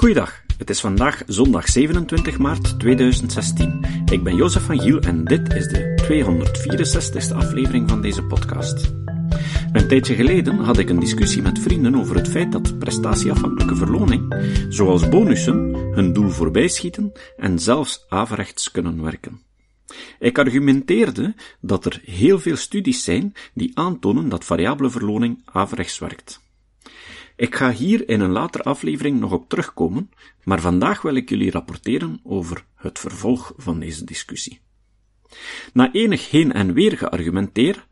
Goeiedag, het is vandaag zondag 27 maart 2016. Ik ben Jozef van Giel en dit is de 264ste aflevering van deze podcast. Een tijdje geleden had ik een discussie met vrienden over het feit dat prestatieafhankelijke verloning, zoals bonussen, hun doel voorbij schieten en zelfs averechts kunnen werken. Ik argumenteerde dat er heel veel studies zijn die aantonen dat variabele verloning averechts werkt. Ik ga hier in een later aflevering nog op terugkomen, maar vandaag wil ik jullie rapporteren over het vervolg van deze discussie. Na enig heen en weer geargumenteer,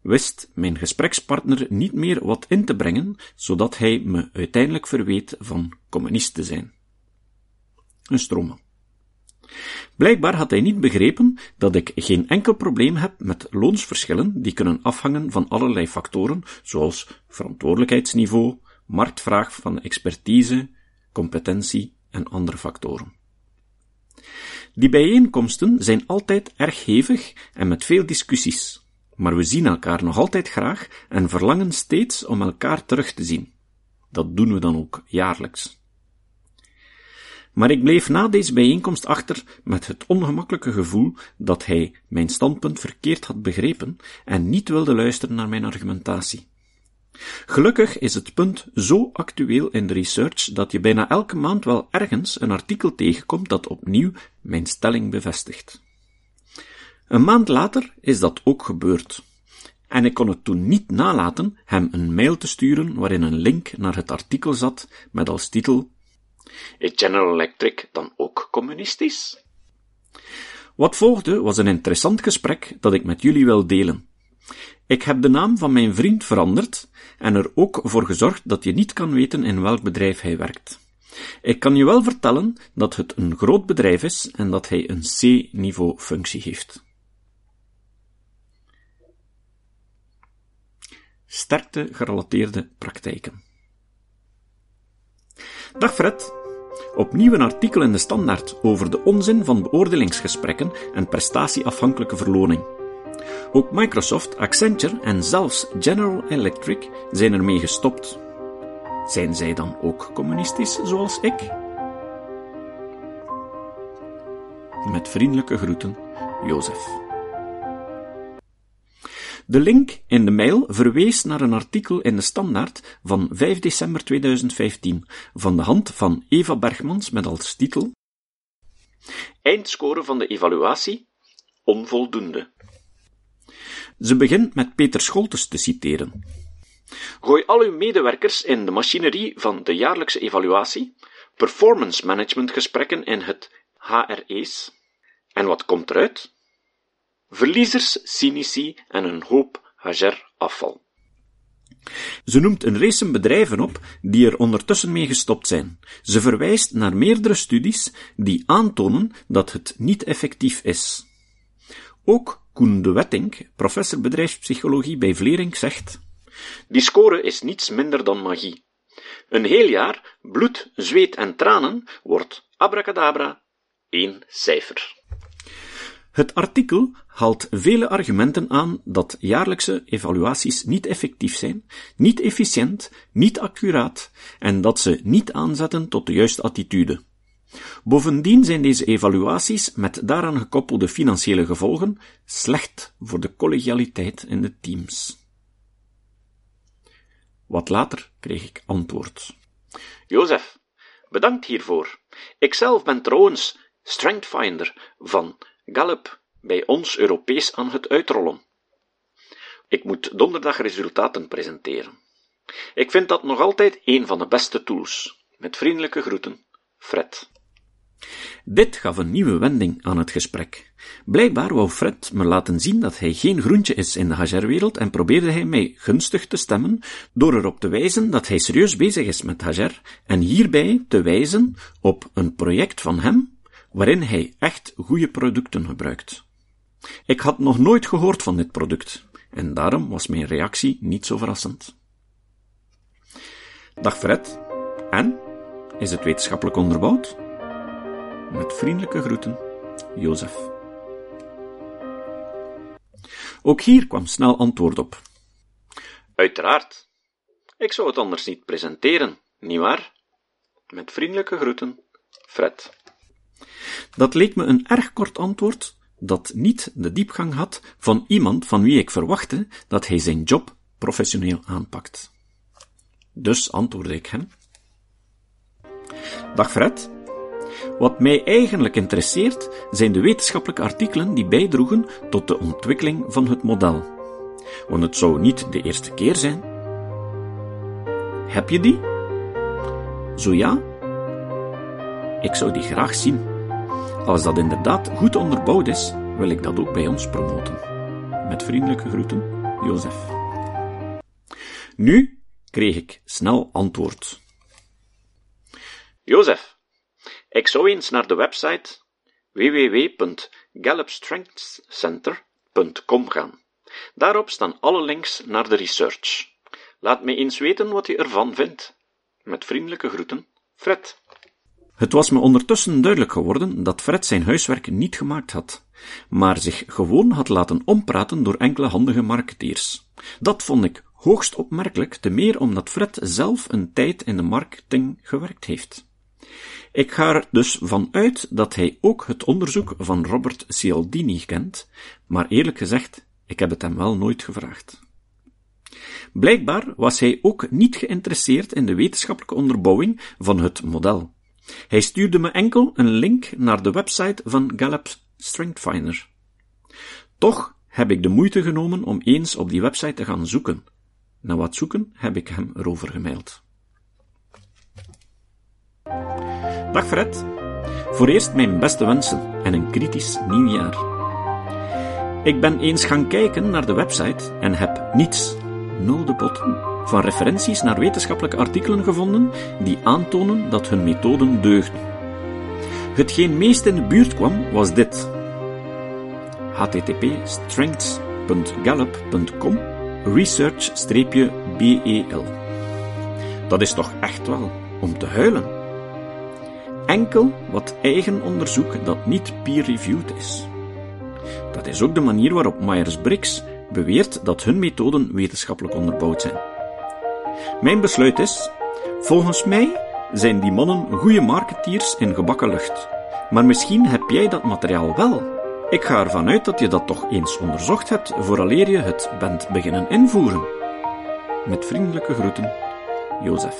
wist mijn gesprekspartner niet meer wat in te brengen, zodat hij me uiteindelijk verweet van communist te zijn. Een stromen. Blijkbaar had hij niet begrepen dat ik geen enkel probleem heb met loonsverschillen die kunnen afhangen van allerlei factoren, zoals verantwoordelijkheidsniveau, marktvraag van expertise, competentie en andere factoren. Die bijeenkomsten zijn altijd erg hevig en met veel discussies, maar we zien elkaar nog altijd graag en verlangen steeds om elkaar terug te zien. Dat doen we dan ook jaarlijks. Maar ik bleef na deze bijeenkomst achter met het ongemakkelijke gevoel dat hij mijn standpunt verkeerd had begrepen en niet wilde luisteren naar mijn argumentatie. Gelukkig is het punt zo actueel in de research dat je bijna elke maand wel ergens een artikel tegenkomt dat opnieuw mijn stelling bevestigt. Een maand later is dat ook gebeurd. En ik kon het toen niet nalaten hem een mail te sturen waarin een link naar het artikel zat met als titel Is General Electric dan ook communistisch? Wat volgde was een interessant gesprek dat ik met jullie wil delen. Ik heb de naam van mijn vriend veranderd en er ook voor gezorgd dat je niet kan weten in welk bedrijf hij werkt. Ik kan je wel vertellen dat het een groot bedrijf is en dat hij een C-niveau functie heeft. Sterkte gerelateerde praktijken. Dag Fred. Opnieuw een artikel in de Standaard over de onzin van beoordelingsgesprekken en prestatieafhankelijke verloning. Ook Microsoft, Accenture en zelfs General Electric zijn ermee gestopt. Zijn zij dan ook communistisch zoals ik? Met vriendelijke groeten, Jozef. De link in de mail verwees naar een artikel in de Standaard van 5 december 2015 van de hand van Eva Bergmans met als titel Eindscore van de evaluatie onvoldoende. Ze begint met Peter Scholtes te citeren. Gooi al uw medewerkers in de machinerie van de jaarlijkse evaluatie, performance management gesprekken in het HRE's. En wat komt eruit? Verliezers, cynici en een hoop hager afval. Ze noemt een race bedrijven op die er ondertussen mee gestopt zijn. Ze verwijst naar meerdere studies die aantonen dat het niet effectief is. Ook Koen de Wetting, professor bedrijfspsychologie bij Vlering, zegt Die score is niets minder dan magie. Een heel jaar, bloed, zweet en tranen, wordt abracadabra één cijfer. Het artikel haalt vele argumenten aan dat jaarlijkse evaluaties niet effectief zijn, niet efficiënt, niet accuraat en dat ze niet aanzetten tot de juiste attitude. Bovendien zijn deze evaluaties met daaraan gekoppelde financiële gevolgen slecht voor de collegialiteit in de teams. Wat later kreeg ik antwoord. Jozef, bedankt hiervoor. Ikzelf ben trouwens Strengthfinder van Gallup bij ons Europees aan het uitrollen. Ik moet donderdag resultaten presenteren. Ik vind dat nog altijd een van de beste tools. Met vriendelijke groeten, Fred. Dit gaf een nieuwe wending aan het gesprek. Blijkbaar wou Fred me laten zien dat hij geen groentje is in de Hager-wereld en probeerde hij mij gunstig te stemmen door erop te wijzen dat hij serieus bezig is met Hager en hierbij te wijzen op een project van hem waarin hij echt goede producten gebruikt. Ik had nog nooit gehoord van dit product en daarom was mijn reactie niet zo verrassend. Dag Fred. En? Is het wetenschappelijk onderbouwd? Met vriendelijke groeten, Jozef. Ook hier kwam snel antwoord op. Uiteraard. Ik zou het anders niet presenteren, nietwaar? Met vriendelijke groeten, Fred. Dat leek me een erg kort antwoord, dat niet de diepgang had van iemand van wie ik verwachtte dat hij zijn job professioneel aanpakt. Dus antwoordde ik hem. Dag Fred. Wat mij eigenlijk interesseert zijn de wetenschappelijke artikelen die bijdroegen tot de ontwikkeling van het model. Want het zou niet de eerste keer zijn. Heb je die? Zo ja? Ik zou die graag zien. Als dat inderdaad goed onderbouwd is, wil ik dat ook bij ons promoten. Met vriendelijke groeten, Jozef. Nu kreeg ik snel antwoord. Jozef, ik zou eens naar de website www.gallupstrengthscenter.com gaan. Daarop staan alle links naar de research. Laat me eens weten wat je ervan vindt. Met vriendelijke groeten, Fred. Het was me ondertussen duidelijk geworden dat Fred zijn huiswerk niet gemaakt had, maar zich gewoon had laten ompraten door enkele handige marketeers. Dat vond ik hoogst opmerkelijk, te meer omdat Fred zelf een tijd in de marketing gewerkt heeft. Ik ga er dus van uit dat hij ook het onderzoek van Robert Cialdini kent, maar eerlijk gezegd, ik heb het hem wel nooit gevraagd. Blijkbaar was hij ook niet geïnteresseerd in de wetenschappelijke onderbouwing van het model. Hij stuurde me enkel een link naar de website van Gallup Strength Toch heb ik de moeite genomen om eens op die website te gaan zoeken. Na wat zoeken heb ik hem erover gemaild. Dag Fred. Voor eerst mijn beste wensen en een kritisch nieuwjaar. Ik ben eens gaan kijken naar de website en heb niets, nul de botten, van referenties naar wetenschappelijke artikelen gevonden die aantonen dat hun methoden deugden. Hetgeen meest in de buurt kwam was dit. http strengths.gallup.com research-bel. Dat is toch echt wel om te huilen. Enkel wat eigen onderzoek dat niet peer-reviewed is. Dat is ook de manier waarop Myers-Briggs beweert dat hun methoden wetenschappelijk onderbouwd zijn. Mijn besluit is, volgens mij zijn die mannen goede marketeers in gebakken lucht. Maar misschien heb jij dat materiaal wel. Ik ga ervan uit dat je dat toch eens onderzocht hebt vooraleer je het bent beginnen invoeren. Met vriendelijke groeten, Jozef.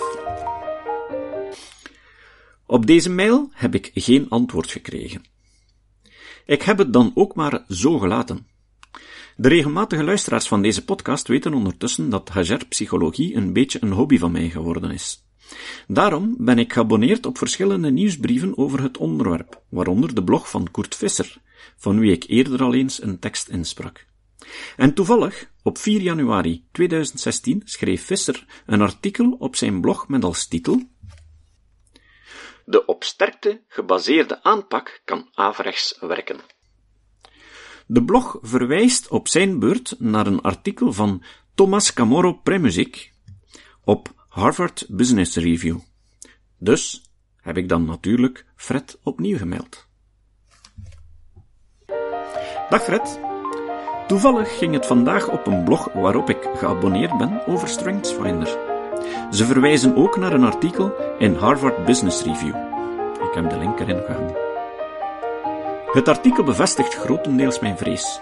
Op deze mail heb ik geen antwoord gekregen. Ik heb het dan ook maar zo gelaten. De regelmatige luisteraars van deze podcast weten ondertussen dat Hajar-psychologie een beetje een hobby van mij geworden is. Daarom ben ik geabonneerd op verschillende nieuwsbrieven over het onderwerp, waaronder de blog van Kurt Visser, van wie ik eerder al eens een tekst insprak. En toevallig, op 4 januari 2016 schreef Visser een artikel op zijn blog met als titel De op sterkte gebaseerde aanpak kan averechts werken. De blog verwijst op zijn beurt naar een artikel van Thomas Camorro Premuzic op Harvard Business Review. Dus heb ik dan natuurlijk Fred opnieuw gemeld. Dag Fred. Toevallig ging het vandaag op een blog waarop ik geabonneerd ben over StrengthsFinder. Ze verwijzen ook naar een artikel in Harvard Business Review. Ik heb de link erin gehangen. Het artikel bevestigt grotendeels mijn vrees.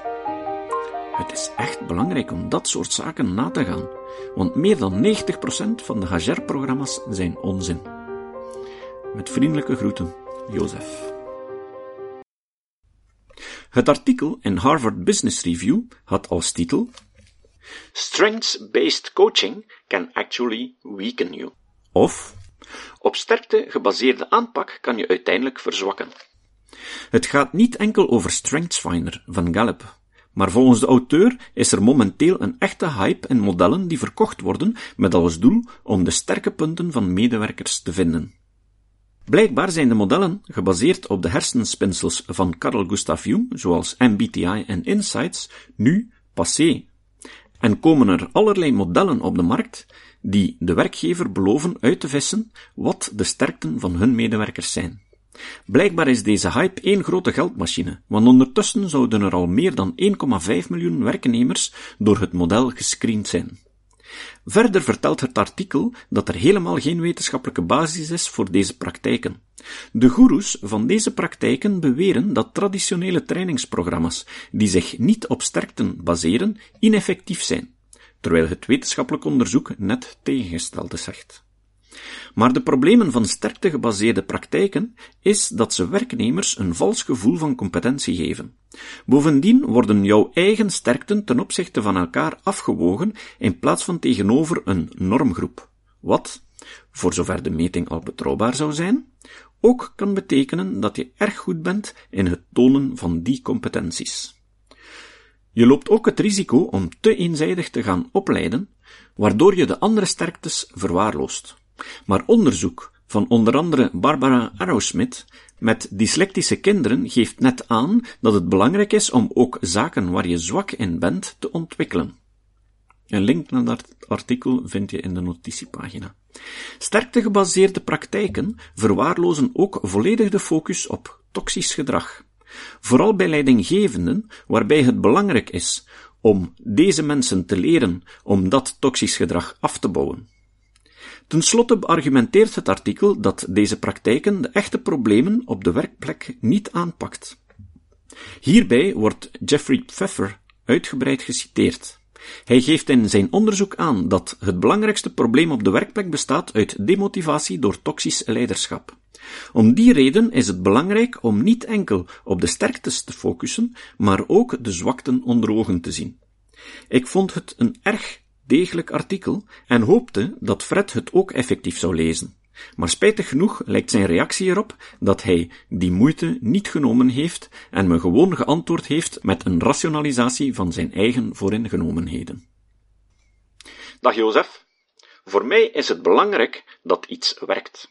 Het is echt belangrijk om dat soort zaken na te gaan, want meer dan 90% van de Hajar-programma's zijn onzin. Met vriendelijke groeten, Jozef. Het artikel in Harvard Business Review had als titel Strengths-based coaching can actually weaken you. Of Op sterkte gebaseerde aanpak kan je uiteindelijk verzwakken. Het gaat niet enkel over StrengthsFinder van Gallup, maar volgens de auteur is er momenteel een echte hype in modellen die verkocht worden met als doel om de sterke punten van medewerkers te vinden. Blijkbaar zijn de modellen, gebaseerd op de hersenspinsels van Carl Gustav Jung, zoals MBTI en Insights, nu passé. En komen er allerlei modellen op de markt die de werkgever beloven uit te vissen wat de sterkten van hun medewerkers zijn. Blijkbaar is deze hype één grote geldmachine, want ondertussen zouden er al meer dan 1,5 miljoen werknemers door het model gescreend zijn. Verder vertelt het artikel dat er helemaal geen wetenschappelijke basis is voor deze praktijken. De goeroes van deze praktijken beweren dat traditionele trainingsprogramma's, die zich niet op sterkten baseren, ineffectief zijn, terwijl het wetenschappelijk onderzoek net tegengestelde zegt. Maar de problemen van sterkte gebaseerde praktijken is dat ze werknemers een vals gevoel van competentie geven. Bovendien worden jouw eigen sterkten ten opzichte van elkaar afgewogen in plaats van tegenover een normgroep. Wat, voor zover de meting al betrouwbaar zou zijn, ook kan betekenen dat je erg goed bent in het tonen van die competenties. Je loopt ook het risico om te eenzijdig te gaan opleiden, waardoor je de andere sterktes verwaarloost. Maar onderzoek van onder andere Barbara Arrowsmith met dyslectische kinderen geeft net aan dat het belangrijk is om ook zaken waar je zwak in bent te ontwikkelen. Een link naar dat artikel vind je in de notitiepagina. Sterktegebaseerde praktijken verwaarlozen ook volledig de focus op toxisch gedrag. Vooral bij leidinggevenden, waarbij het belangrijk is om deze mensen te leren om dat toxisch gedrag af te bouwen. Ten slotte beargumenteert het artikel dat deze praktijken de echte problemen op de werkplek niet aanpakt. Hierbij wordt Jeffrey Pfeffer uitgebreid geciteerd. Hij geeft in zijn onderzoek aan dat het belangrijkste probleem op de werkplek bestaat uit demotivatie door toxisch leiderschap. Om die reden is het belangrijk om niet enkel op de sterktes te focussen, maar ook de zwakten onder ogen te zien. Ik vond het een erg degelijk artikel en hoopte dat Fred het ook effectief zou lezen. Maar spijtig genoeg lijkt zijn reactie erop dat hij die moeite niet genomen heeft en me gewoon geantwoord heeft met een rationalisatie van zijn eigen vooringenomenheden. Dag Jozef. Voor mij is het belangrijk dat iets werkt.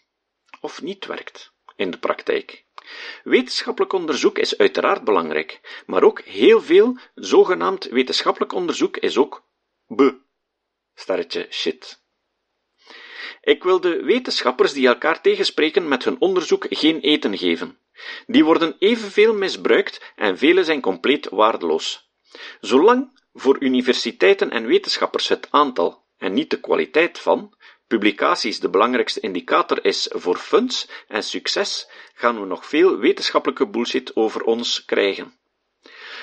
Of niet werkt. In de praktijk. Wetenschappelijk onderzoek is uiteraard belangrijk, maar ook heel veel zogenaamd wetenschappelijk onderzoek is ook be sterretje shit. Ik wil de wetenschappers die elkaar tegenspreken met hun onderzoek geen eten geven. Die worden evenveel misbruikt en vele zijn compleet waardeloos. Zolang voor universiteiten en wetenschappers het aantal en niet de kwaliteit van publicaties de belangrijkste indicator is voor funds en succes, gaan we nog veel wetenschappelijke bullshit over ons krijgen.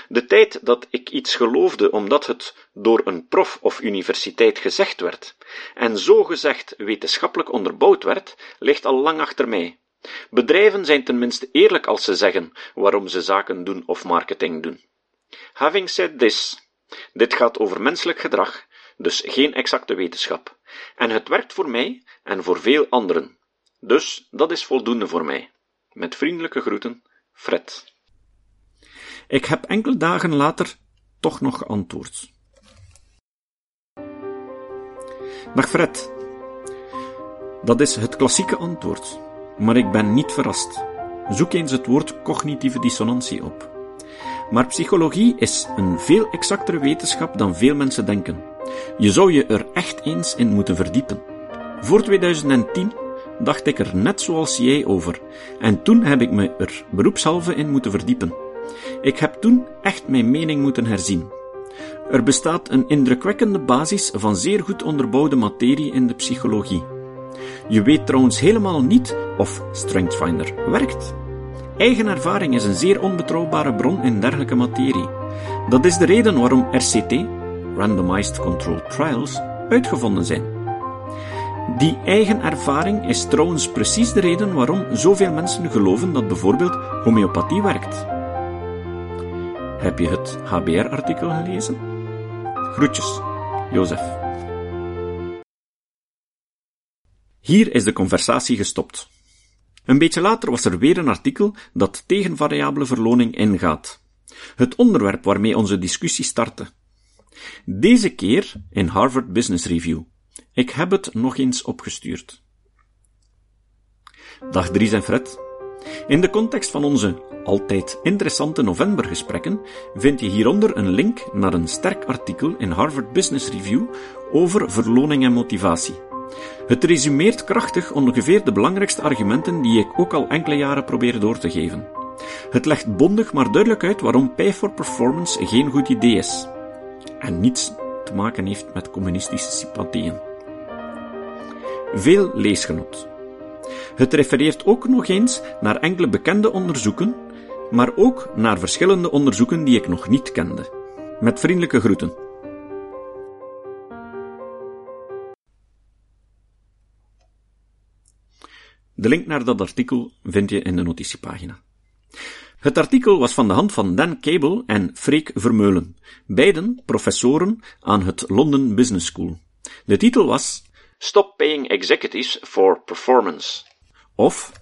De tijd dat ik iets geloofde omdat het door een prof of universiteit gezegd werd, en zo gezegd wetenschappelijk onderbouwd werd, ligt al lang achter mij. Bedrijven zijn tenminste eerlijk als ze zeggen waarom ze zaken doen of marketing doen. Having said this, dit gaat over menselijk gedrag, dus geen exacte wetenschap. En het werkt voor mij en voor veel anderen. Dus dat is voldoende voor mij. Met vriendelijke groeten, Fred. Ik heb enkele dagen later toch nog geantwoord. Dag Fred. Dat is het klassieke antwoord, maar ik ben niet verrast. Zoek eens het woord cognitieve dissonantie op. Maar psychologie is een veel exactere wetenschap dan veel mensen denken. Je zou je er echt eens in moeten verdiepen. Voor 2010 dacht ik er net zoals jij over, en toen heb ik me er beroepshalve in moeten verdiepen. Ik heb toen echt mijn mening moeten herzien. Er bestaat een indrukwekkende basis van zeer goed onderbouwde materie in de psychologie. Je weet trouwens helemaal niet of StrengthsFinder werkt. Eigen ervaring is een zeer onbetrouwbare bron in dergelijke materie. Dat is de reden waarom RCT, Randomized Controlled Trials, uitgevonden zijn. Die eigen ervaring is trouwens precies de reden waarom zoveel mensen geloven dat bijvoorbeeld homeopathie werkt. Heb je het HBR-artikel gelezen? Groetjes, Jozef. Hier is de conversatie gestopt. Een beetje later was er weer een artikel dat tegen variabele verloning ingaat. Het onderwerp waarmee onze discussie startte. Deze keer in Harvard Business Review. Ik heb het nog eens opgestuurd. Dag Dries en Fred. In de context van onze altijd interessante novembergesprekken vind je hieronder een link naar een sterk artikel in Harvard Business Review over verloning en motivatie. Het resumeert krachtig ongeveer de belangrijkste argumenten die ik ook al enkele jaren probeer door te geven. Het legt bondig maar duidelijk uit waarom Pay for Performance geen goed idee is. En niets te maken heeft met communistische sympathieën. Veel leesgenot. Het refereert ook nog eens naar enkele bekende onderzoeken, maar ook naar verschillende onderzoeken die ik nog niet kende. Met vriendelijke groeten. De link naar dat artikel vind je in de notitiepagina. Het artikel was van de hand van Dan Cable en Freek Vermeulen, beiden professoren aan het London Business School. De titel was Stop Paying Executives for Performance. Of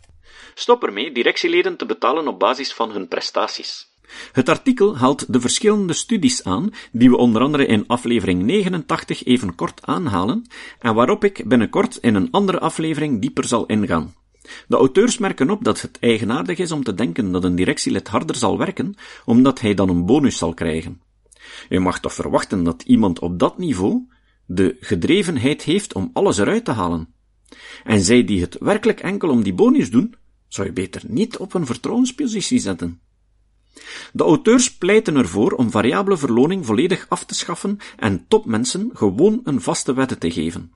Stop ermee directieleden te betalen op basis van hun prestaties. Het artikel haalt de verschillende studies aan, die we onder andere in aflevering 89 even kort aanhalen, en waarop ik binnenkort in een andere aflevering dieper zal ingaan. De auteurs merken op dat het eigenaardig is om te denken dat een directielid harder zal werken, omdat hij dan een bonus zal krijgen. Je mag toch verwachten dat iemand op dat niveau de gedrevenheid heeft om alles eruit te halen. En zij die het werkelijk enkel om die bonus doen, zou je beter niet op een vertrouwenspositie zetten. De auteurs pleiten ervoor om variabele verloning volledig af te schaffen en topmensen gewoon een vaste wette te geven.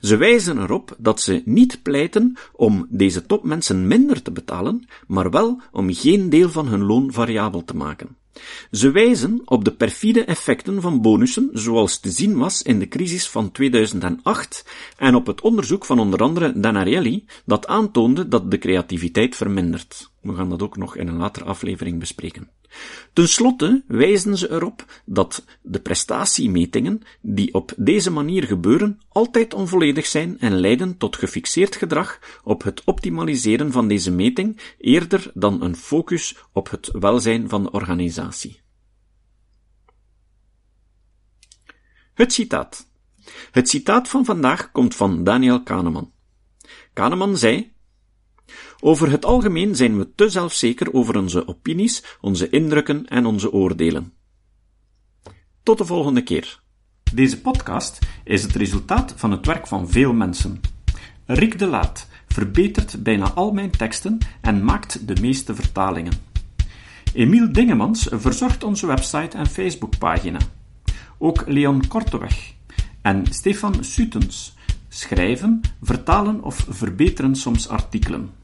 Ze wijzen erop dat ze niet pleiten om deze topmensen minder te betalen, maar wel om geen deel van hun loon variabel te maken. Ze wijzen op de perfide effecten van bonussen, zoals te zien was in de crisis van 2008, en op het onderzoek van onder andere Danarielli, dat aantoonde dat de creativiteit vermindert. We gaan dat ook nog in een latere aflevering bespreken. Ten slotte wijzen ze erop dat de prestatiemetingen die op deze manier gebeuren altijd onvolledig zijn en leiden tot gefixeerd gedrag op het optimaliseren van deze meting eerder dan een focus op het welzijn van de organisatie. Het citaat. Het citaat van vandaag komt van Daniel Kahneman. Kahneman zei over het algemeen zijn we te zelfzeker over onze opinies, onze indrukken en onze oordelen. Tot de volgende keer. Deze podcast is het resultaat van het werk van veel mensen. Rick de Laat verbetert bijna al mijn teksten en maakt de meeste vertalingen. Emiel Dingemans verzorgt onze website en Facebookpagina. Ook Leon Korteweg en Stefan Sutens schrijven, vertalen of verbeteren soms artikelen.